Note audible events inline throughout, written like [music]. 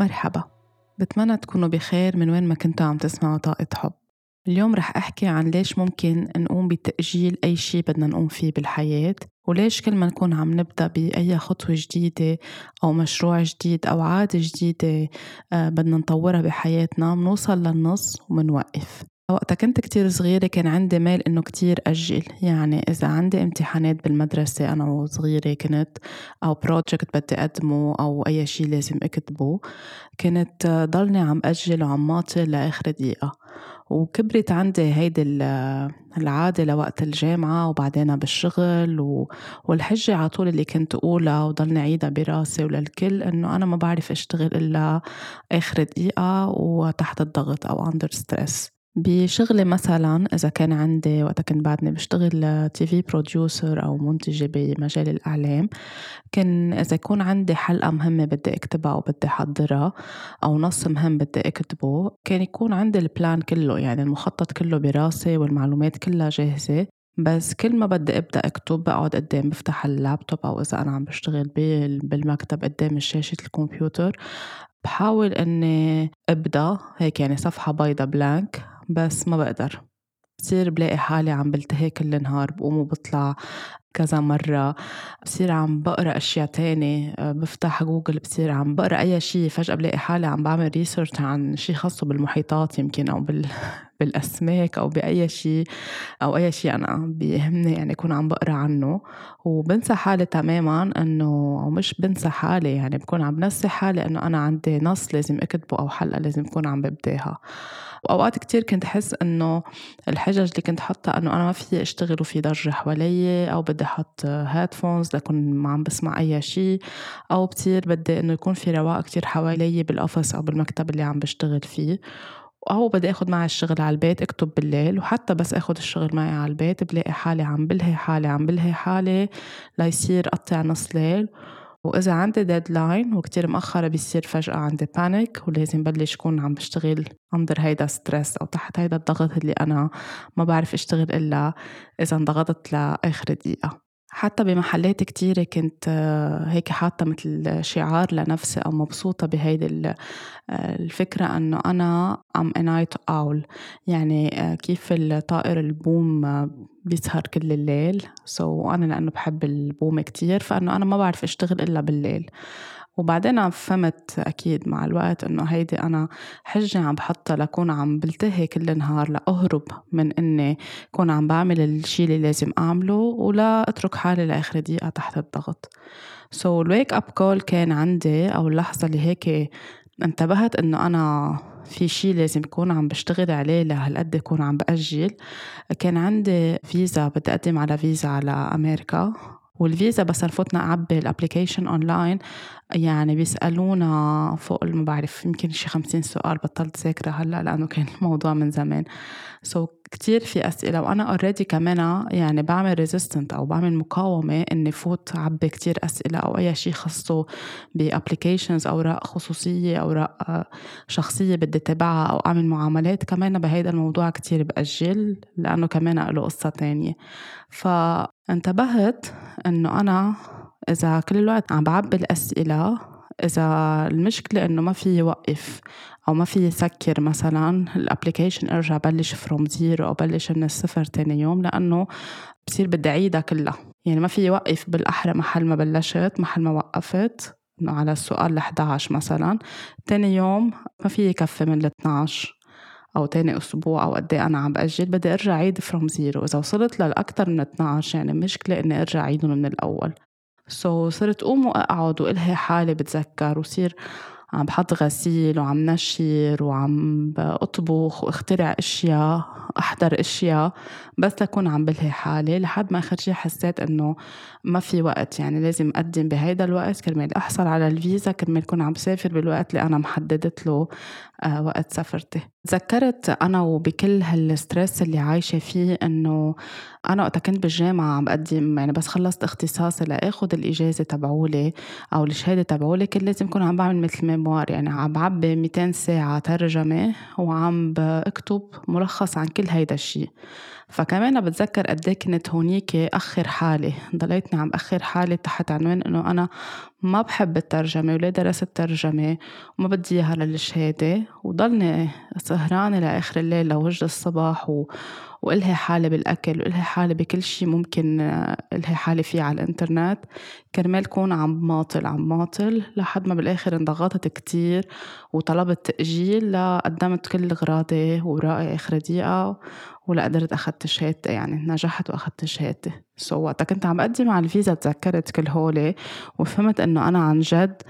مرحبا. بتمنى تكونوا بخير من وين ما كنتوا عم تسمعوا طاقة حب. اليوم رح أحكي عن ليش ممكن نقوم بتأجيل أي شي بدنا نقوم فيه بالحياة وليش كل ما نكون عم نبدأ بأي خطوة جديدة أو مشروع جديد أو عادة جديدة آه، بدنا نطورها بحياتنا منوصل للنص ومنوقف. وقتها كنت كتير صغيرة كان عندي ميل إنه كتير أجل. يعني إذا عندي امتحانات بالمدرسة أنا وصغيرة كنت أو project بدي أقدمه أو أي شي لازم أكتبه كنت ضلني عم أجل وعم ماطل لآخر دقيقة. وكبرت عندي هيدي العادة لوقت الجامعة وبعدين بالشغل والحجة على طول اللي كنت أقولها وضلني عيدها براسي وللكل إنه أنا ما بعرف أشتغل إلا آخر دقيقة وتحت الضغط أو under stress. بشغلي مثلا إذا كان عندي وقت كنت بعدني بشتغل TV producer أو منتجة بمجال الإعلام كان إذا يكون عندي حلقة مهمة بدي أكتبها أو بدي أحضرها أو نص مهم بدي أكتبه كان يكون عندي ال plan كله يعني المخطط كله براسي والمعلومات كلها جاهزة. بس كل ما بدي أبدأ أكتب بقعد قدام بفتح اللابتوب أو إذا أنا عم بشتغل بالمكتب قدام شاشه الكمبيوتر. بحاول إني أبدأ هيك يعني صفحة بيضة blank بس ما بقدر. بصير بلاقي حالي عم بلتهي كل النهار بقوم وبطلع كذا مرة. بصير عم بقرأ أشياء تاني آه، بفتح جوجل بصير عم بقرأ أي شيء فجأة بلاقي حالي عم بعمل ريسيرش عن شيء خاصه بالمحيطات يمكن أو بال [laughs] بالأسماك أو بأي شيء أو أي شيء أنا بيهمني يعني أكون عم بقرأ عنه. وبنسى حالي تماما إنه أو مش بنسى حالي يعني بكون عم بنسي حالي إنه أنا عندي نص لازم أكتبه أو حلقة لازم أكون عم ببداها وأوقات كتير كنت أحس إنه الحجج اللي كنت حطها إنه أنا ما في أشتغل وفي ضجة حوالي أو بدي أحط headphones لكون ما عم بسمع أي شيء أو كتير بدي إنه يكون في رواق كتير حوالي بال office أو بالمكتب اللي عم بشتغل فيه. أو بدي أخد معي الشغل على البيت أكتب بالليل وحتى بس أخد الشغل معي على البيت بلاقي حالي عم بلهي حالي عم بلهي حالي ليصير قطع نص ليل. وإذا عندي deadline وكتير مأخرة بيصير فجأة عندي panic ولازم بلش كون عم بشتغل under هيدا stress أو تحت هيدا الضغط اللي أنا ما بعرف أشتغل إلا إذا انضغطت لآخر دقيقة. حتى بمحلات كتيرة كنت آه، هيك حاطة مثل شعار لنفسي أو مبسوطة بهيدي آه، الفكرة أنه أنا I'm a night owl. يعني آه، كيف الطائر البوم بيسهر كل الليل. so أنا لأنه بحب البوم كتير فأنه أنا ما بعرف أشتغل إلا بالليل. وبعدين فهمت أكيد مع الوقت إنه هيدي أنا حجة عم بحطها لكون عم بلتهي كل النهار لأهرب من إني كون عم بعمل الشي اللي لازم أعمله ولا أترك حالي لآخر دقيقة تحت الضغط. so ال wake up call كان عندي أو اللحظة اللي هيك انتبهت إنه أنا في شي لازم يكون عم بشتغل عليه لهالقد يكون عم بأجل. كان عندي فيزا بدي أقدم على فيزا على أمريكا. والفيزا بس نفوت نعبي ال application online يعني بيسألونا فوق ما بعرف يمكن شي خمسين سؤال بطلت ذاكرة هلأ لأنه كان [laughs] الموضوع من زمان. so كتير في أسئلة وأنا already كمان يعني بعمل resistance أو بعمل مقاومة إني فوت عبي كتير أسئلة أو أي شيء خاصه ب applications أوراق خصوصية أوراق شخصية بدي تابعها أو أعمل معاملات. كمان بهيدا الموضوع كتير بأجل لأنه كمان له قصة تانية. فانتبهت إنه أنا إذا كل الوقت عم بعبي الأسئلة إذا المشكلة إنه ما فيي وقف أو ما فيي سكر مثلا ال application أرجع بلش from zero أو بلش من الصفر تاني يوم لأنه بصير بدي أعيدها كلها. يعني ما فيي وقف بالأحرى محل ما بلشت محل ما وقفت إنه على السؤال ال 11 مثلا. تاني يوم ما فيي كفي من ال 12 أو تاني أسبوع أو قد إيه أنا عم بأجل بدي أرجع أعيد from zero إذا وصلت للأكثر من 12 يعني مشكلة إني أرجع أعيدهم من الأول. so, صرت قوم وأقعد وإلهي حالي بتذكر وصير عم بحط غسيل وعم نشر وعم بطبخ واخترع أشياء أحضر أشياء بس لكون عم بلهي حالي لحد ما آخر شي حسيت إنه ما في وقت يعني لازم أقدم بهيدا الوقت كرمال أحصل على الفيزا كرمال كون عم سافر بالوقت اللي أنا محددت له آه، وقت سفرتي تذكرت أنا وبكل هالستريس اللي عايشة فيه إنه أنا وقت كنت بالجامعة عم بقدم يعني بس خلصت اختصاصي لآخذ الإجازة تبعولي أو الشهادة تبعولي كنت لازم اكون عم بعمل مثل ميموار يعني عم بعبي 200 ساعة ترجمة وعم بكتب ملخص عن كل هيدا الشيء فكمان بتذكر قد إيه كنت هونيك أخر حالي. ضليتني عم اخر حالي تحت عنوان إنه أنا ما بحب الترجمة ولا درست ترجمة وما بدي إياها للشهادة. وضلني سهرانة لآخر الليل لوجه الصبح و... وإلهي حالي بالأكل وإلهي حالي بكل شي ممكن إلهي حالي فيه على الإنترنت. كرمال كون عم ماطل عم ماطل لحد ما بالآخر انضغطت كتير وطلبت تأجيل لقدمت كل غراضي ورائي آخر دقيقة ولا قدرت أخدت شهادتي يعني نجحت وأخدت شهادتي. so, وقتها كنت عم بقدم على الفيزا تذكرت كل هولي وفهمت إنه أنا عن جد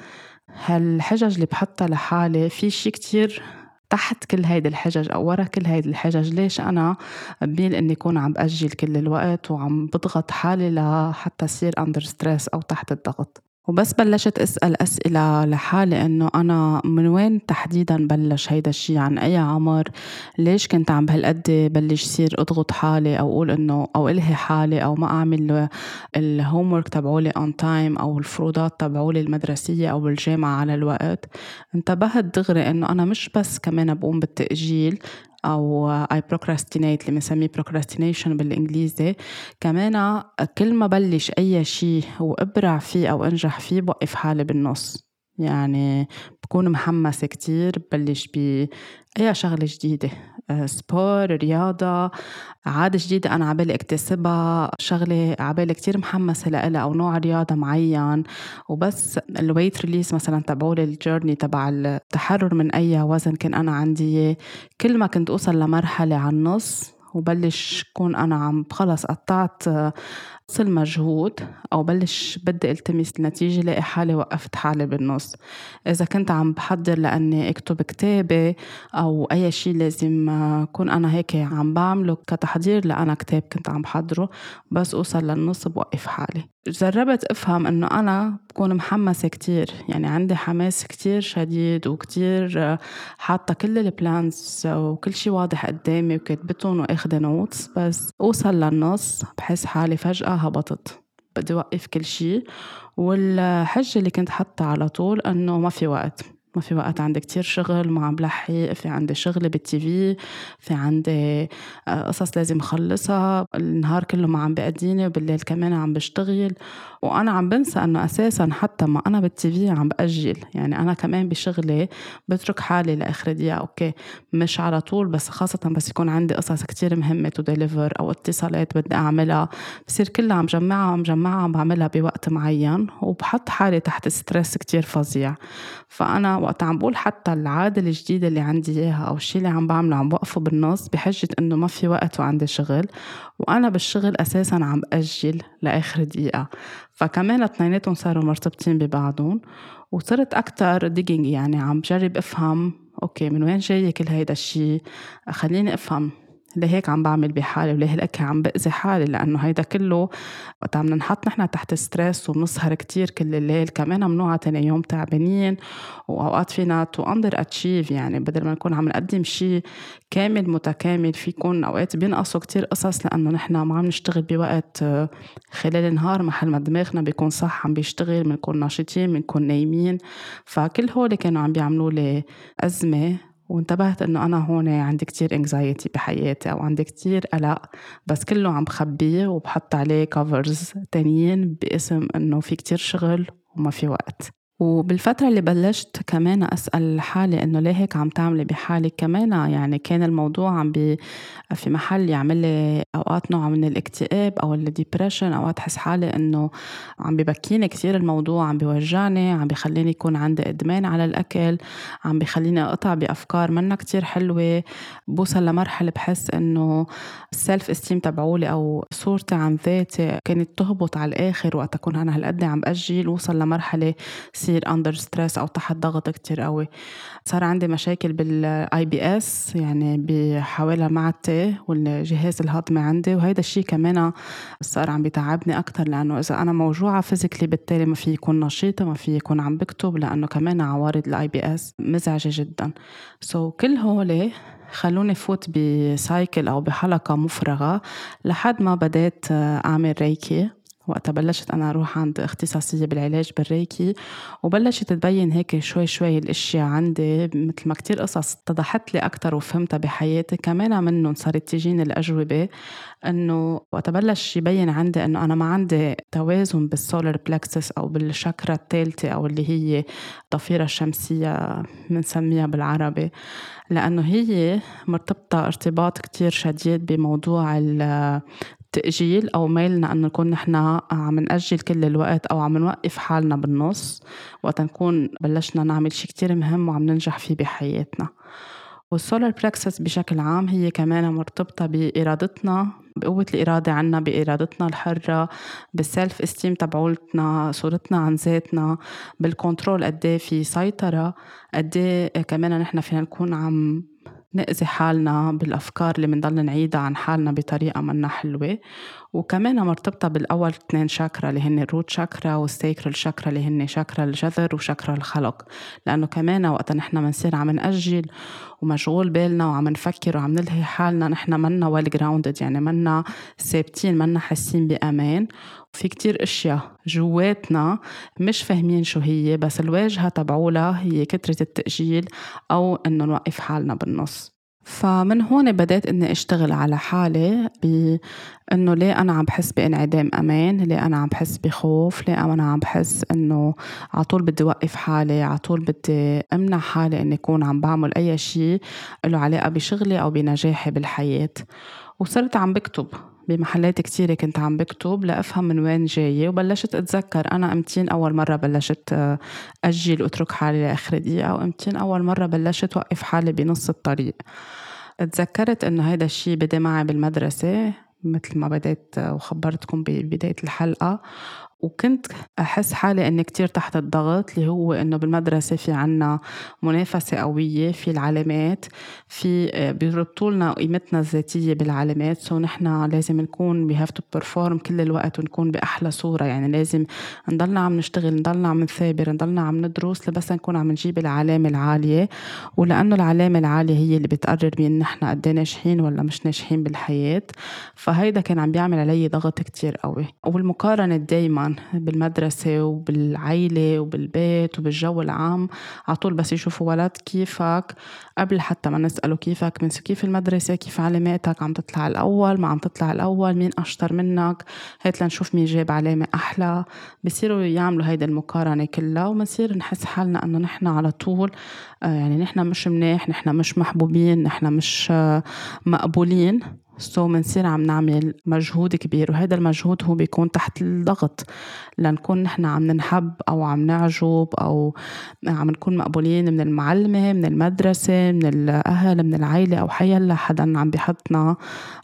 هالحجج اللي بحطها لحالي في شي كتير تحت كل هيدي الحجج أو ورا كل هيدي الحجج. ليش أنا بميل إني أكون عم بأجل كل الوقت وعم بضغط حالي لحتى أصير under stress أو تحت الضغط؟ وبس بلشت أسأل أسئلة لحالي إنه أنا من وين تحديدا بلش هيدا الشي؟ عن أي عمر؟ ليش كنت عم بهالقد بلش صير أضغط حالي أو أقول إنه أو ألهي حالي أو ما أعمل ال homework تبعولي on time أو الفروضات تبعولي المدرسية أو بالجامعة على الوقت؟ انتبهت دغري إنه أنا مش بس كمان بقوم بالتأجيل أو I procrastinate اللي بنسميه procrastination بالإنجليزي. كمان كل ما بلش أي شيء وأبرع فيه أو أنجح فيه بوقف حالي بالنص. يعني بكون محمسة كتير ببلش بأي شغلة جديدة sport رياضة. عادة جديدة أنا عبالي اكتسبها شغلة عبالي كتير محمسة لإلها أو نوع رياضة معين. وبس ال weight release مثلا تبعولي ال journey تبع التحرر من أي وزن كان أنا عندي كل ما كنت أوصل لمرحلة على النص وبلش كون أنا عم خلص قطعت نص المجهود أو بلش بدي التمس النتيجة لاقي حالي وقفت حالي بالنص. إذا كنت عم بحضر لأني أكتب كتابة أو أي شيء لازم كون أنا هيك عم بعمله كتحضير لأنا كتاب كنت عم بحضره بس أوصل للنص بوقف حالي. جربت أفهم إنه أنا بكون محمسة كتير يعني عندي حماس كتير شديد وكتير حاطة كل ال plans وكل شي واضح قدامي وكاتبتهم وأخذ notes بس أوصل للنص بحس حالي فجأة هبطت. بدي وقف كل شي والحجة اللي كنت حطها على طول إنه ما في وقت. ما في وقت عندي كتير شغل ما عم بلحق في عندي شغل بال TV في عندي آه، قصص لازم خلصها النهار كله ما عم بيقضيني وبالليل كمان عم بشتغل. وأنا عم بنسى أنه أساسا حتى ما أنا بال TV عم بأجل. يعني أنا كمان بشغلي بترك حالي لآخر دقيقة okay مش على طول بس خاصة بس يكون عندي قصص كتير مهمة to deliver أو اتصالات بدي أعملها. بصير كلها عم جمعها عم جمعها عم بعملها بوقت معين وبحط حالي تحت stress كتير فظيع. فأنا وقت عم بقول حتى العادة الجديدة اللي عندي إياها أو الشيء اللي عم بعمله عم بوقفه بالنص بحجة إنه ما في وقت وعندي شغل وأنا بالشغل أساسا عم بأجل لآخر دقيقة. فكمان اثنيناتهم صاروا مرتبطين ببعضهم وصرت أكتر digging يعني عم بجرب أفهم okay من وين جاي كل هيدا الشيء خليني أفهم لهيك عم بعمل بحالي ولهيك عم بأذي حالي لأنه هيدا كله وقت عم ننحط نحن تحت stress وبنسهر كتير كل الليل كمان منوعى تاني يوم تعبانين وأوقات فينا to underachieve يعني بدل ما نكون عم نقدم شيء كامل متكامل في يكون أوقات بينقصوا كتير قصص لأنه نحن ما عم نشتغل بوقت خلال النهار محل ما دماغنا بيكون صح عم بيشتغل بنكون ناشطين بنكون نايمين فكل هول كانوا عم بيعملوا لي أزمة وانتبهت انه أنا هون عندي كتير anxiety بحياتي أو عندي كتير قلق بس كله عم بخبيه وبحط عليه covers تانيين باسم انه في كتير شغل وما في وقت. وبالفترة اللي بلشت كمان أسأل حالي إنه ليه هيك عم تعملي بحالك؟ كمان يعني كان الموضوع عم بي في محل يعمل لي أوقات نوع من الاكتئاب أو ال depression أوقات أحس حالي إنه عم ببكيني كثير الموضوع عم بيوجعني عم بيخليني يكون عندي إدمان على الأكل عم بيخليني أقطع بأفكار منا كتير حلوة. بوصل لمرحلة بحس إنه ال self-esteem تبعولي أو صورتي عن ذاتي كانت تهبط على الآخر وقت أكون أنا هالقد عم بأجل. وصل لمرحلة بصير under stress أو تحت ضغط كتير قوي. صار عندي مشاكل بال IBS يعني بحوالي معدتي والجهاز الهضمي عندي وهيدا الشيء كمان صار عم بيتعبني أكثر لأنه إذا أنا موجوعة physically بالتالي ما في يكون نشيطة ما في يكون عم بكتب لأنه كمان عوارض ال IBS مزعجة جدا. so, كل هول خلوني فوت ب cycle أو بحلقة مفرغة لحد ما بديت أعمل ريكي وقتها بلشت أنا أروح عند اختصاصية بالعلاج بالريكي وبلشت تبين هيك شوي شوي الأشياء عندي مثل ما كتير قصص اتضحت لي أكتر وفهمتها بحياتي. كمان منهم صارت تجيني الأجوبة إنه وقت بلش يبين عندي إنه أنا ما عندي توازن بالسولار بلكسس أو بالشاكرا الثالثة أو اللي هي الضفيرة الشمسية بنسميها بالعربي. لأنه هي مرتبطة ارتباط كتير شديد بموضوع تأجيل أو ميلنا أنه نكون نحن عم نأجل كل الوقت أو عم نوقف حالنا بالنص وقت نكون بلشنا نعمل شي كتير مهم وعم ننجح فيه بحياتنا. وال solar plexus بشكل عام هي كمان مرتبطة بإرادتنا بقوة الإرادة عنا بإرادتنا الحرة بال self-esteem تبعولتنا صورتنا عن ذاتنا بال control قد في سيطرة قد كمان نحن فينا نكون عم نأذي حالنا بالأفكار اللي بنضل نعيدها عن حالنا بطريقة منا حلوة. وكمان مرتبطة بالأول اثنين شاكرا اللي هن ال root chakra وال sacral chakra اللي هن شاكرا الجذر وشاكرا الخلق. لأنه كمان وقت نحن بنصير عم نأجل ومشغول بالنا وعم نفكر وعم نلهي حالنا نحن منا ويل جراوندد يعني منا ثابتين منا حاسين بأمان. في كتير أشياء جواتنا مش فاهمين شو هي بس الواجهة تبعولها هي كترة التأجيل أو إنه نوقف حالنا بالنص. فمن هون بدأت إني أشتغل على حالي بإنه ليه أنا عم بحس بإنعدام أمان ليه أنا عم بحس بخوف ليه أنا عم بحس إنه على طول بدي وقف حالي على طول بدي أمنع حالي إني أكون عم بعمل أي شيء له علاقة بشغلي أو بنجاحي بالحياة. وصرت عم بكتب. بمحلات كتيرة كنت عم بكتب لأفهم من وين جاية وبلشت أتذكر أنا أمتين أول مرة بلشت آه، أجل وأترك حالي لآخر دقيقة وأمتين أول مرة بلشت وقف حالي بنص الطريق. تذكرت إنه هيدا الشي بدأ معي بالمدرسة مثل ما بديت آه، وخبرتكم ببداية الحلقة. وكنت أحس حالي إني كتير تحت الضغط اللي هو إنه بالمدرسة في عنا منافسة قوية في العلامات في آه، بيربطوا لنا قيمتنا الذاتية بالعلامات. سو نحن لازم نكون we have to perform كل الوقت ونكون بأحلى صورة. يعني لازم نضلنا عم نشتغل نضلنا عم نثابر نضلنا عم ندرس لبس نكون عم نجيب العلامة العالية. ولأنه العلامة العالية هي اللي بتقرر مين نحن قد إيه ناجحين ولا مش ناجحين بالحياة. فهيدا كان عم بيعمل علي ضغط كتير قوي. والمقارنة دايما بالمدرسة وبالعيلة وبالبيت وبالجو العام. على طول بس يشوفوا ولد كيفك قبل حتى ما نسأله كيفك من كيف المدرسة؟ كيف علاماتك؟ عم تطلع الأول؟ ما عم تطلع الأول؟ مين أشطر منك؟ هات لنشوف مين جاب علامة أحلى. بصيروا يعملوا هيدي المقارنة كلها وبنصير نحس حالنا إنه نحن على طول آه، يعني نحن مش منيح نحن مش محبوبين نحن مش آه، مقبولين. سو منصير عم نعمل مجهود كبير وهذا المجهود هو بيكون تحت الضغط. لنكون نحن عم ننحب أو عم نعجب أو عم نكون مقبولين من المعلمة من المدرسة من الأهل من العائلة أو حيلا حدا عم بيحطنا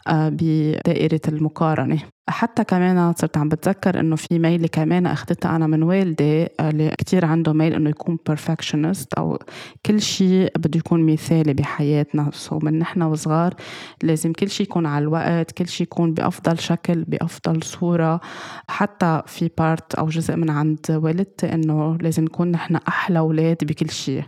آه، بدائرة المقارنة. حتى كمان صرت عم بتذكر إنه في ميلة كمان اخذتها أنا من والدي اللي كتير عنده ميل إنه يكون perfectionist أو كل شيء بده يكون مثالي بحياتنا so من نحن وصغار لازم كل شيء يكون على الوقت كل شيء يكون بأفضل شكل بأفضل صورة. حتى في part أو جزء من عند والدتي إنه لازم نكون نحن أحلى أولاد بكل شيء.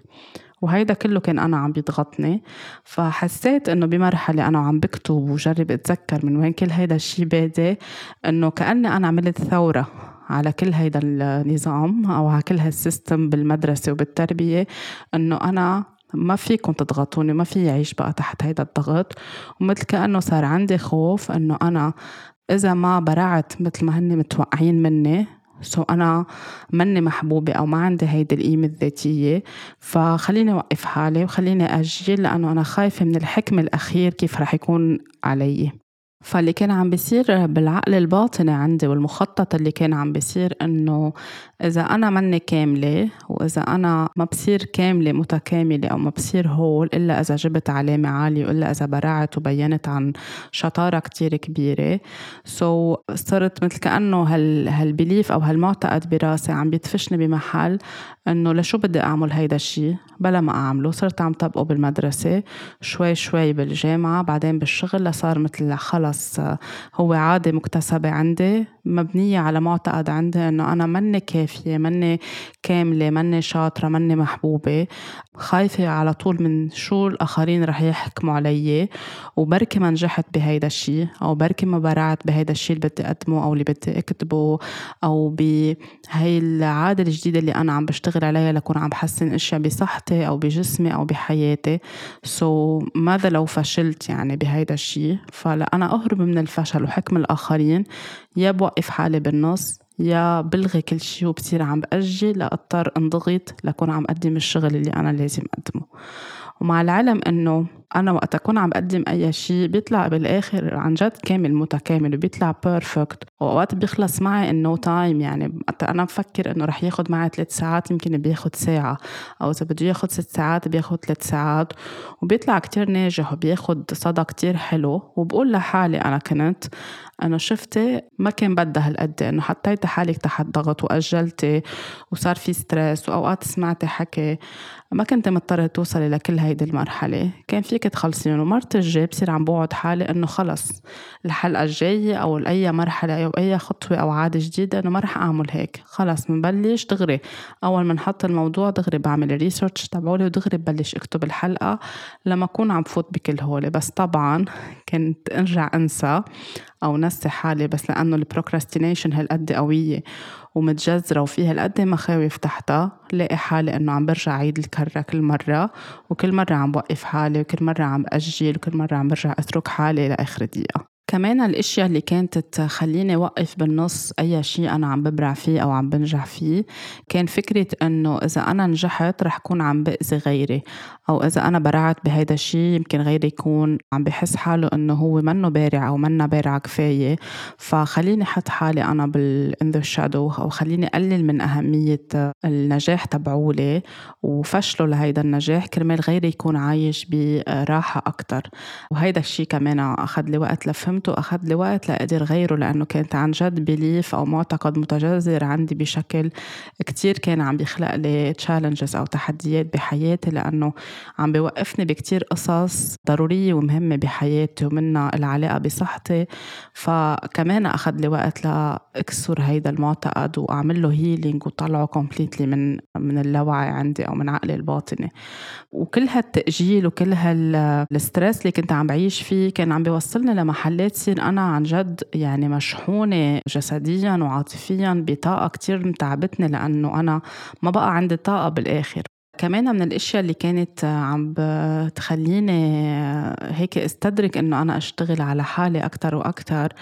وهيدا كله كان أنا عم بيضغطني. فحسيت إنه بمرحلة أنا عم بكتب وجرب أتذكر من وين كل هيدا الشي بادي إنه كأني أنا عملت ثورة على كل هيدا النظام أو على كل هال system بالمدرسة وبالتربية إنه أنا ما فيكم تضغطوني ما في يعيش بقى تحت هيدا الضغط. ومثل كأنه صار عندي خوف إنه أنا إذا ما برعت مثل ما هن متوقعين مني سو أنا مني محبوبة أو ما عندي هيدي القيمة الذاتية فخليني أوقف حالي وخليني أجل لأنه أنا خايفة من الحكم الأخير كيف رح يكون علي. فاللي كان عم بيصير بالعقل الباطني عندي والمخطط اللي كان عم بيصير إنه إذا أنا مني كاملة وإذا أنا ما بصير كاملة متكاملة أو ما بصير هول إلا إذا جبت علامة عالية وإلا إذا برعت وبينت عن شطارة كتير كبيرة. so صرت مثل كأنه هال هال belief أو هالمعتقد براسي عم بيدفشني بمحل إنه لشو بدي أعمل هيدا الشيء بلا ما أعمله. صرت عم طبقه بالمدرسة شوي شوي بالجامعة بعدين بالشغل لصار مثل خلص خلص هو عادة مكتسبة عندي مبنية على معتقد عندي إنه أنا مني كافية مني كاملة مني شاطرة مني محبوبة. خايفة على طول من شو الآخرين رح يحكموا علي وبركي ما نجحت بهيدا الشي أو بركي ما برعت بهيدا الشي اللي بدي أقدمه أو اللي بدي أكتبه أو بهي العادة الجديدة اللي أنا عم بشتغل عليها لكون عم بحسن أشياء بصحتي أو بجسمي أو بحياتي. so, ماذا لو فشلت يعني بهيدا الشي؟ فلا أنا أهرب من الفشل وحكم الآخرين. يا بوقف حالي بالنص. يا بلغي كل شي وبصير عم بأجل لأضطر انضغط لكون عم قدم الشغل اللي أنا لازم أقدمه. ومع العلم إنه أنا وقت أكون عم بقدم أي شيء بيطلع بالآخر عن جد كامل متكامل وبيطلع perfect وأوقات بيخلص معي إنه time يعني أنا بفكر إنه رح ياخد معي ثلاث ساعات يمكن بياخد ساعة. أو إذا بده ياخد ست ساعات بياخد ثلاث ساعات. وبيطلع كتير ناجح وبياخد صدى كتير حلو. وبقول لحالي أنا كنت انه شفتي ما كان بدها هالقد إنه حطيتي حالك تحت ضغط وأجلتي وصار في ستريس وأوقات سمعتي حكي. ما كنت مضطرة توصلي لكل هيدي المرحلة. كان فيك تخلصين ومرة الجاي بصير عم بوعد حالي انه خلص الحلقة الجاية أو أي مرحلة أو أي خطوة أو عادة جديدة إنه ما رح أعمل هيك. خلص بنبلش دغري. أول ما نحط الموضوع دغري بعمل ال research تبعولي ودغري ببلش أكتب الحلقة لما أكون عم فوت بكل هول. بس طبعا كنت أرجع أنسى أو نسي حالي بس لأنه ال procrastination هالقد قوية. ومتجذرة وفيها هالقد مخاوف تحتها لاقي حالي إنه عم برجع عيد الكرة كل مرة وكل مرة عم بوقف حالي وكل مرة عم بأجل وكل مرة عم برجع أترك حالي لآخر دقيقة. كمان الاشياء اللي كانت تخليني وقف بالنص أي شيء أنا عم ببرع فيه أو عم بنجح فيه كان فكرة إنه إذا أنا نجحت رح كون عم بأذي غيري أو إذا أنا برعت بهيدا الشيء يمكن غيري يكون عم بحس حاله إنه هو منه بارع أو منا بارعه كفاية. فخليني أحط حالي أنا بال in the shadow أو خليني أقلل من أهمية النجاح تبعولي وفشله لهيدا النجاح كرمال غيري يكون عايش براحة أكثر وهيدا الشيء كمان أخذ لي وقت لفهم فهمته أخذ لي وقت لأقدر غيره لأنه كانت عن جد بليف أو معتقد متجذر عندي بشكل كتير كان عم بيخلق لي challenges أو تحديات بحياتي لأنه عم بيوقفني بكتير قصص ضرورية ومهمة بحياتي ومنها العلاقة بصحتي. فكمان أخذ لي وقت لأكسر هيدا المعتقد وأعمل له healing وطلعه completely من من اللاوعي عندي أو من عقلي الباطني. وكل هالتأجيل وكل هال stress اللي كنت عم بعيش فيه كان عم بيوصلني لمحلات تصير أنا عن جد يعني مشحونة جسديا وعاطفيا بطاقة كتير متعبتني لأنه أنا ما بقى عندي طاقة بالآخر. كمان من الأشياء اللي كانت عم بتخليني هيك استدرك إنه أنا أشتغل على حالي أكثر وأكثر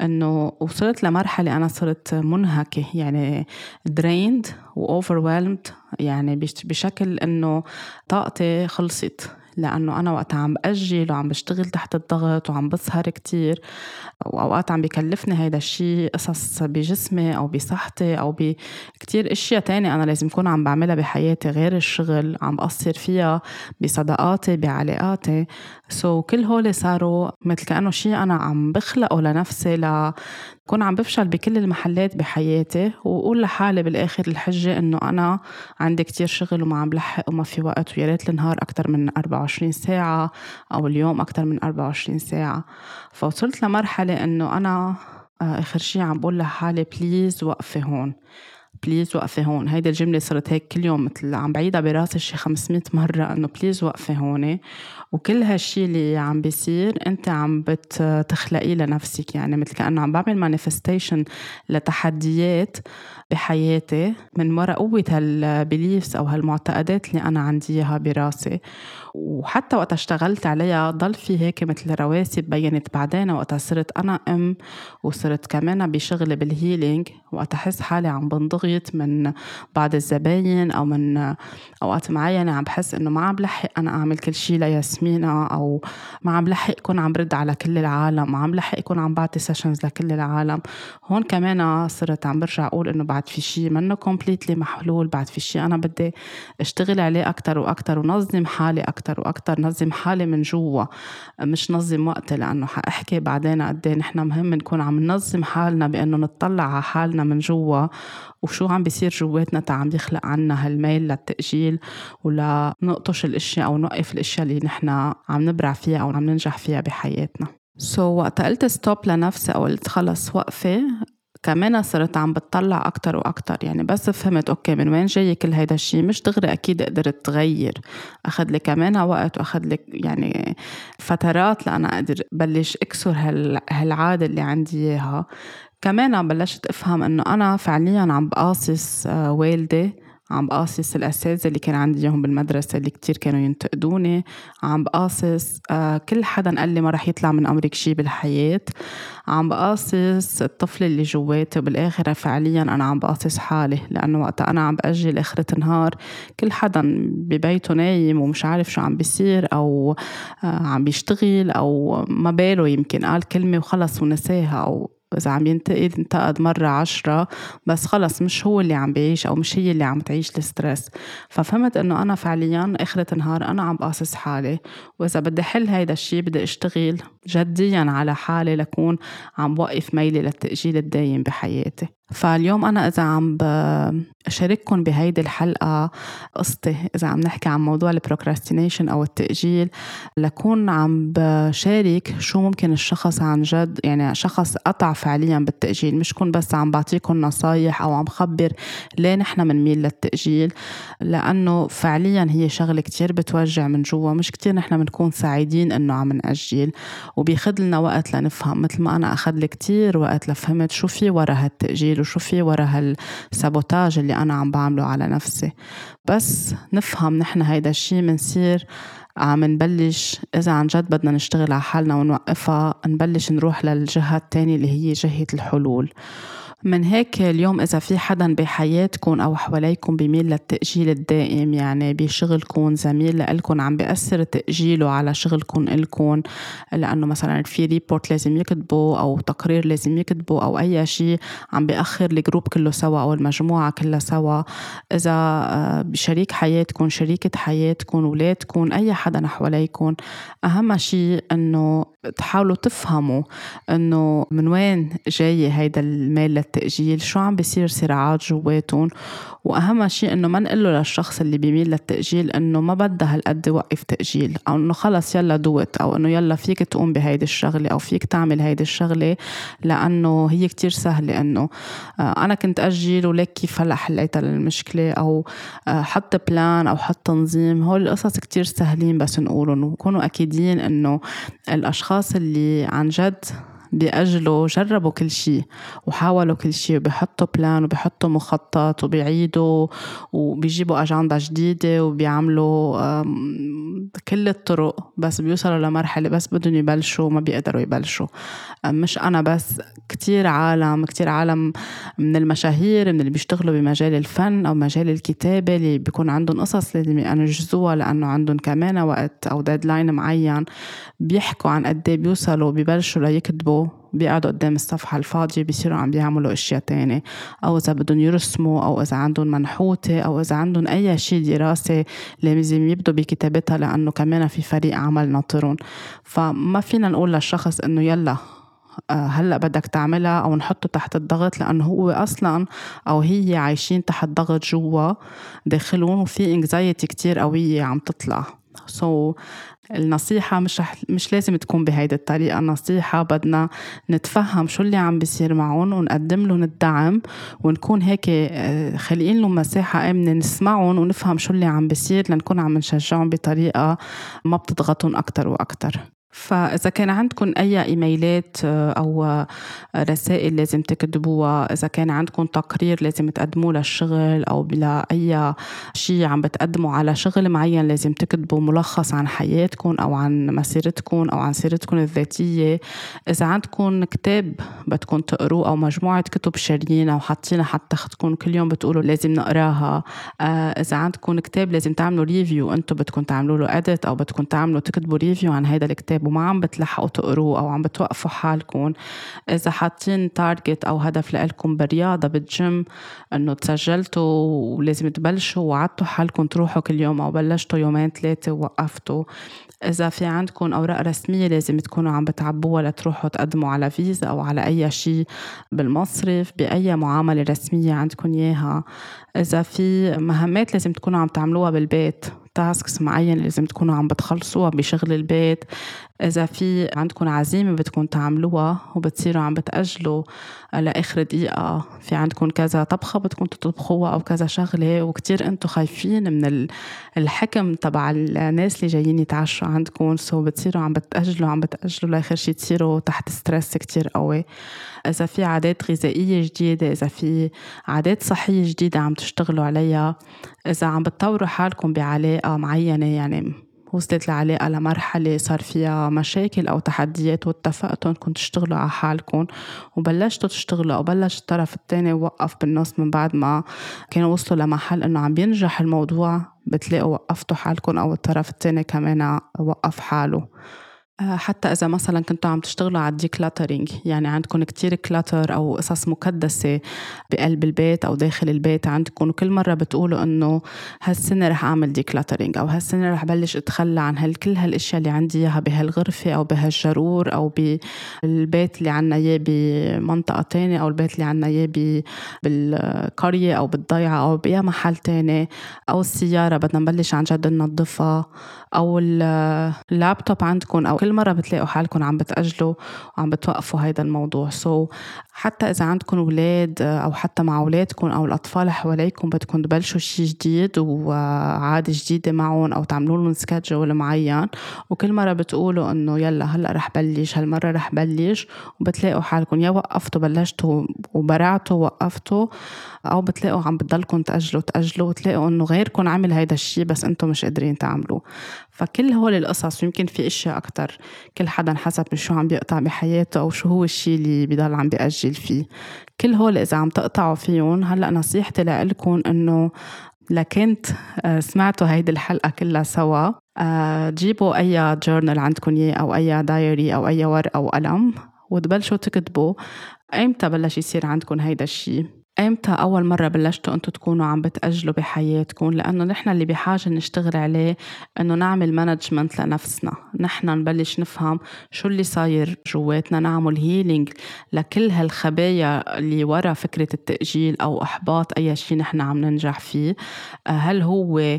إنه وصلت لمرحلة أنا صرت منهكة يعني دريند واوفرويلمد يعني بشكل إنه طاقتي خلصت. لأنه أنا وقت عم بأجل وعم بشتغل تحت الضغط وعم بسهر كتير. وأوقات عم بكلفني هيدا الشيء قصص بجسمي أو بصحتي أو بكتير أشياء تانية أنا لازم أكون عم بعملها بحياتي غير الشغل. عم بقصر فيها بصداقاتي بعلاقاتي. so, كل هول صاروا مثل كأنه شيء أنا عم بخلقه لنفسي ل كون عم بفشل بكل المحلات بحياتي. وأقول لحالي بالآخر الحجة إنه أنا عندي كتير شغل وما عم بلحق وما في وقت ويا ريت النهار أكتر من 24 ساعة أو اليوم أكتر من 24 ساعة. فوصلت لمرحلة إنه أنا آه، آخر شي عم بقول لحالي please وقفي هون. please وقفي هون. هيدي الجملة صرت هيك كل يوم مثل عم بعيدها براسي شي 500 مرة إنه please وقفي هون وكل هالشي اللي عم بيصير أنت عم بتخلقيه لنفسك. يعني مثل كأنه عم بعمل manifestation لتحديات بحياتي من وراء قوة هال beliefs أو هالمعتقدات اللي أنا عندي إياها براسي. وحتى وقت اشتغلت عليها ضل في هيك مثل رواسب بينت بعدين وقت صرت أنا أم وصرت كمان بشغلي بال healing وقت أحس حالي عم بنضغط من بعض الزباين أو من أوقات معينة عم بحس إنه ما عم بلحق أنا أعمل كل شيء لياسمينة أو ما عم بلحق أكون عم برد على كل العالم ما عم بلحق أكون عم بعطي sessions لكل العالم. هون كمان صرت عم برجع أقول إنه بعد في شيء منه completely محلول بعد في شيء أنا بدي أشتغل عليه أكتر وأكتر ونظم حالي أكتر. وأكتر نظم حالي من جوا مش نظم وقتي لأنه حأحكي بعدين قد إيه نحن مهم نكون عم ننظم حالنا بأنه نطلع على حالنا من جوا وشو عم بيصير جواتنا تا عم يخلق عنا هالميل للتأجيل ولا نقطش الأشياء أو نوقف الأشياء اللي نحن عم نبرع فيها أو عم ننجح فيها بحياتنا. so, وقت قلت stop لنفسي أو قلت خلص وقفه كمان صرت عم بتطلع أكتر وأكتر. يعني بس فهمت okay من وين جاي كل هيدا الشيء مش دغري أكيد قدرت تغير. أخذ لي كمان وقت وأخذ لي يعني فترات لأنا أقدر بلش أكسر هالعادة اللي عندي إياها. كمان بلشت أفهم إنه أنا فعليا عم بقاصص آه، والدي عم بقاصص الأساتذة اللي كان عندي إياهم بالمدرسة اللي كتير كانوا ينتقدوني. عم بقاصص آه كل حدا قال لي ما رح يطلع من أمرك شي بالحياة. عم بقاصص الطفل اللي جواتي وبالآخر فعليا أنا عم بقاصص حالي لأنه وقت أنا عم بأجل آخرة النهار. كل حدا ببيته نايم ومش عارف شو عم بيصير أو آه عم بيشتغل أو ما باله يمكن قال كلمة وخلص ونساها أو إذا عم ينتقد انتقد مرة عشرة بس خلص مش هو اللي عم بيعيش أو مش هي اللي عم تعيش الستريس. ففهمت إنه أنا فعليا آخرة النهار أنا عم بقاصص حالي وإذا بدي حل هيدا الشيء بدي أشتغل. جديا على حالي لكون عم بوقف ميلي للتأجيل الدايم بحياتي. فاليوم أنا إذا عم بشارككم بهيدي الحلقة قصتي إذا عم نحكي عن موضوع البروكراستينيشن أو التأجيل لكون عم بشارك شو ممكن الشخص عن جد يعني شخص قطع فعليا بالتأجيل. مش كون بس عم بعطيكم نصايح أو عم خبر ليه نحن بنميل للتأجيل لأنه فعليا هي شغلة كتير بتوجع من جوا. مش كتير نحن بنكون سعيدين إنه عم نأجل. وبيخد لنا وقت لنفهم مثل ما أنا أخذ لي كتير وقت لفهمت شو في ورا هالتأجيل وشو في ورا هالسابوتاج اللي أنا عم بعمله على نفسي. بس نفهم نحن هيدا الشي منصير عم نبلش إذا عن جد بدنا نشتغل على حالنا ونوقفها نبلش نروح للجهة التانية اللي هي جهة الحلول. من هيك اليوم إذا في حدا بحياتكم أو حواليكم بيميل للتأجيل الدائم يعني بشغلكم زميل لإلكم عم بيأثر تأجيله على شغلكم إلكم لأنه مثلا في report لازم يكتبه أو تقرير لازم يكتبه أو أي شيء عم بيأخر ال group كله سوا أو المجموعة كلها سوا. إذا آه، بشريك حياتكم شريكة حياتكم ولادكم أي حدا حواليكم أهم شيء إنه تحاولوا تفهموا إنه من وين جاي هيدا الميل التأجيل شو عم بيصير صراعات جواتهم؟ وأهم شيء إنه ما نقول له للشخص اللي بيميل للتأجيل إنه ما بدها هالقد وقف تأجيل أو إنه خلص يلا do it أو إنه يلا فيك تقوم بهيدي الشغلة أو فيك تعمل هيدي الشغلة لأنه هي كتير سهلة إنه آه، أنا كنت أجل ولك كيف هلأ حليتها للمشكلة؟ أو آه، حط plan أو حط تنظيم هول القصص كتير سهلين بس نقولهم وكونوا أكيدين إنه الأشخاص اللي عن جد بيأجلوا جربوا كل شيء وحاولوا كل شيء وبيحطوا plan وبيحطوا مخطط وبيعيدوا وبيجيبوا أجندة جديدة وبيعملوا كل الطرق بس بيوصلوا لمرحلة بس بدهم يبلشوا ما بيقدروا يبلشوا. مش أنا بس كتير عالم كتير عالم من المشاهير من اللي بيشتغلوا بمجال الفن أو مجال الكتابة اللي بيكون عندهم قصص لازم ينجزوها لأنه عندهم كمان وقت أو ديدلاين معين بيحكوا عن قد إيه بيوصلوا ببلشوا ليكتبوا بيقعدوا قدام الصفحة الفاضية بيصيروا عم بيعملوا أشياء تانية. أو إذا بدهم يرسموا أو إذا عندهم منحوتة أو إذا عندهم أي شيء دراسة لازم يبدوا بكتابتها لأنه كمان في فريق عمل ناطرهم فما فينا نقول للشخص إنه يلا آه، هلأ بدك تعملها أو نحطه تحت الضغط لأنه هو أصلا أو هي عايشين تحت ضغط جوا داخلهم وفي انكزايتي كتير قوية عم تطلع. سو so, النصيحة مش رح مش لازم تكون بهيدي الطريقة. النصيحة بدنا نتفهم شو اللي عم بيصير معهم ونقدم لهم الدعم ونكون هيك آه، خالقين لهم مساحة آمنة نسمعهم ونفهم شو اللي عم بيصير لنكون عم نشجعهم بطريقة ما بتضغطهم أكتر وأكتر. فإذا كان عندكم أي إيميلات آه، أو آه، رسائل لازم تكتبوها. إذا كان عندكم تقرير لازم تقدموه للشغل أو بلا أي شيء عم بتقدموا على شغل معين لازم تكتبوا ملخص عن حياتكم أو عن مسيرتكم أو عن سيرتكم الذاتية. إذا عندكم كتاب بدكم تقروه أو مجموعة كتب شاريينها وحاطينها حتى تختكم كل يوم بتقولوا لازم نقراها. آه، إذا عندكم كتاب لازم تعملوا review أنتم بدكم تعملوا له edit أو بدكم تعملوا تكتبوا review عن هذا الكتاب الكتاب وما عم بتلحقوا تقروه أو عم بتوقفوا حالكم. إذا حاطين target أو هدف لإلكم بالرياضة بالجيم إنه تسجلتوا ولازم تبلشوا وعدتوا حالكم تروحوا كل يوم أو بلشتوا يومين ثلاثة ووقفتوا. إذا في عندكم أوراق رسمية لازم تكونوا عم بتعبوها لتروحوا تقدموا على فيزا أو على أي شيء بالمصرف بأي معاملة رسمية عندكم إياها. إذا في مهمات لازم تكونوا عم تعملوها بالبيت. tasks معين لازم تكونوا عم بتخلصوها بشغل البيت. إذا في عندكم عزيمة بدكم تعملوها وبتصيروا عم بتأجلوا لآخر دقيقة في عندكم كذا طبخة بدكم تطبخوها أو كذا شغلة وكتير أنتم خايفين من الحكم تبع الناس اللي جايين يتعشوا عندكم. so بتصيروا عم بتأجلوا عم بتأجلوا لآخر شي تصيروا تحت stress كتير قوي. إذا في عادات غذائية جديدة إذا في عادات صحية جديدة عم تشتغلوا عليها إذا عم بتطوروا حالكم بعلاقة معينة يعني وصلت العلاقة لمرحلة صار فيها مشاكل أو تحديات واتفقتوا إنكم تشتغلوا على حالكم وبلشتوا تشتغلوا أو بلش الطرف الثاني وقف بالنص من بعد ما كانوا وصلوا لمحل إنه عم بينجح الموضوع بتلاقوا وقفتوا حالكم أو الطرف الثاني كمان وقف حاله. حتى إذا مثلا كنتوا عم تشتغلوا على ال decluttering يعني عندكم كتير clutter أو قصص مكدسة بقلب البيت أو داخل البيت عندكم وكل مرة بتقولوا إنه هالسنة رح أعمل decluttering أو هالسنة رح بلش أتخلى عن هال كل هالأشياء اللي عندي إياها بهالغرفة أو بهالجرور أو بالبيت اللي عنا إياه بمنطقة تانية أو البيت اللي عنا إياه بالقرية أو بالضيعة أو بأي محل تاني أو السيارة بدنا نبلش عن جد ننظفها. أو اللابتوب عندكم أو كل مرة بتلاقوا حالكم عم بتأجلوا وعم بتوقفوا هيدا الموضوع. so, حتى إذا عندكم أولاد أو حتى مع أولادكم أو الأطفال حواليكم بدكم تبلشوا شي جديد وعادة جديدة معهم أو تعملوا لهم schedule معين. وكل مرة بتقولوا إنه يلا هلأ رح بلش هالمرة رح بلش وبتلاقوا حالكم يا وقفتوا بلشتوا وبرعتوا وقفتوا أو بتلاقوا عم بتضلكم تأجلوا تأجلوا وتلاقوا إنه غيركم عمل هيدا الشي بس أنتم مش قادرين تعملوه. فكل هول القصص ويمكن في اشياء أكثر كل حدا حسب شو عم بيقطع بحياته أو شو هو الشيء اللي بضل عم بيأجل فيه. كل هول إذا عم تقطعوا فيهم هلأ نصيحتي لكم إنه لكنت آه، سمعتوا هيدي الحلقة كلها سوا آه، جيبوا أي جورنال عندكم إياه أو أي دايري أو أي ورقة وقلم وتبلشوا تكتبوا. أيمتى بلش يصير عندكم هيدا الشيء ايمتى أول مرة بلشتوا أنتم تكونوا عم بتأجلوا بحياتكم؟ لأنه نحن اللي بحاجة نشتغل عليه إنه نعمل management لنفسنا. نحن نبلش نفهم شو اللي صاير جواتنا نعمل healing لكل هالخبايا اللي ورا فكرة التأجيل أو إحباط أي شيء نحن عم ننجح فيه. هل هو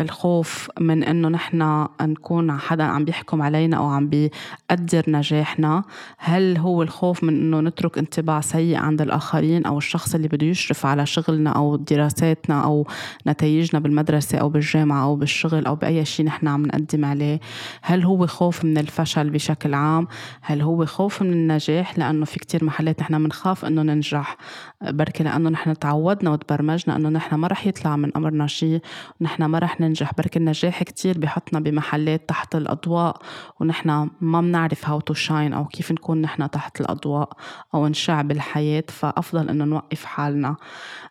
الخوف من إنه نحن نكون حدا عم بيحكم علينا أو عم بيقدر نجاحنا؟ هل هو الخوف من إنه نترك انطباع سيء عند الآخرين أو الشخص اللي بده يشرف على شغلنا أو دراساتنا أو نتائجنا بالمدرسة أو بالجامعة أو بالشغل أو بأي شيء نحن عم نقدم عليه. هل هو خوف من الفشل بشكل عام؟ هل هو خوف من النجاح؟ لأنه في كتير محلات نحن بنخاف إنه ننجح. بركي لأنه نحن تعودنا وتبرمجنا إنه نحن ما رح يطلع من أمرنا شيء. ونحن ما رح ننجح. بركي النجاح كتير بحطنا بمحلات تحت الأضواء ونحن ما بنعرف هاو تو شاين أو كيف نكون نحن تحت الأضواء أو نشع بالحياة. فأفضل إنه نوقف حالنا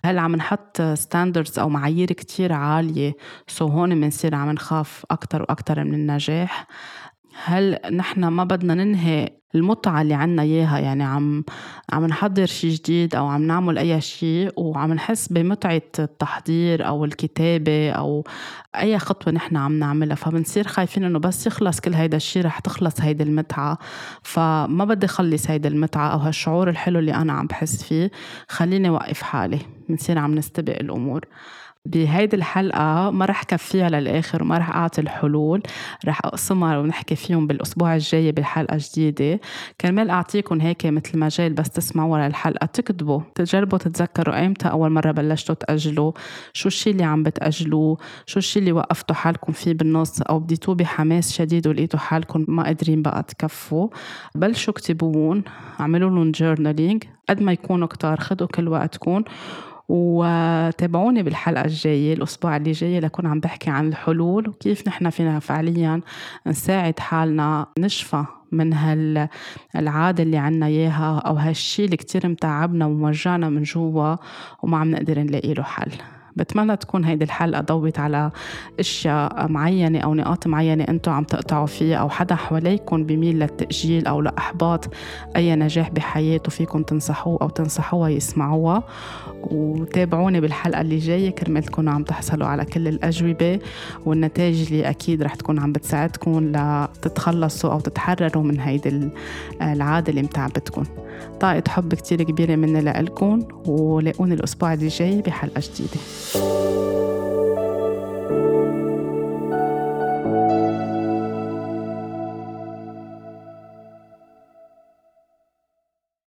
هل عم نحط standards أو معايير كتير عالية؟ so هون بنصير عم نخاف أكتر وأكتر من النجاح. هل نحن ما بدنا ننهي المتعة اللي عنا إياها؟ يعني عم عم نحضر شيء جديد أو عم نعمل أي شيء وعم نحس بمتعة التحضير أو الكتابة أو أي خطوة نحن عم نعملها. فبنصير خايفين إنه بس يخلص كل هيدا الشيء رح تخلص هيدي المتعة. فما بدي خلص هيدي المتعة أو هالشعور الحلو اللي أنا عم بحس فيه. خليني وقف حالي. بنصير عم نستبق الأمور. بهيدي الحلقة ما رح كفيها للآخر وما رح أعطي الحلول. رح أقسمها ونحكي فيهم بالأسبوع الجاي بحلقة جديدة. كرمال أعطيكم هيك مثل مجال بس تسمعوا للحلقة تكتبوا تجربوا تتذكروا أيمتى أول مرة بلشتوا تأجلوا؟ شو الشي اللي عم بتأجلوه؟ شو الشي اللي وقفتوا حالكم فيه بالنص؟ أو بديتوه بحماس شديد ولقيتوا حالكم ما قادرين بقى تكفوا؟ بلشوا اكتبوهم اعملوا لهم جورنالينج قد ما يكونوا كتار خدوا كل وقتكم وتابعوني بالحلقة الجاية الأسبوع اللي جاي لكون عم بحكي عن الحلول وكيف نحن فينا فعليا نساعد حالنا نشفى من هالعادة اللي عنا إياها أو هالشي اللي كتير متعبنا وموجعنا من جوا وما عم نقدر نلاقي له حل. بتمنى تكون هيدي الحلقة ضوت على أشياء معينة أو نقاط معينة أنتم عم تقطعوا فيها أو حدا حواليكم بميل للتأجيل أو لإحباط أي نجاح بحياته فيكم تنصحوه أو تنصحوها يسمعوها. وتابعوني بالحلقة اللي جاية كرمال تكونوا عم تحصلوا على كل الأجوبة. والنتائج اللي أكيد رح تكون عم بتساعدكم لتتخلصوا أو تتحرروا من هيدي العادة اللي متعبتكم. طاقة حب كتير كبيرة مني لإلكم ولاقوني الأسبوع اللي جاي بحلقة جديدة. Thank you.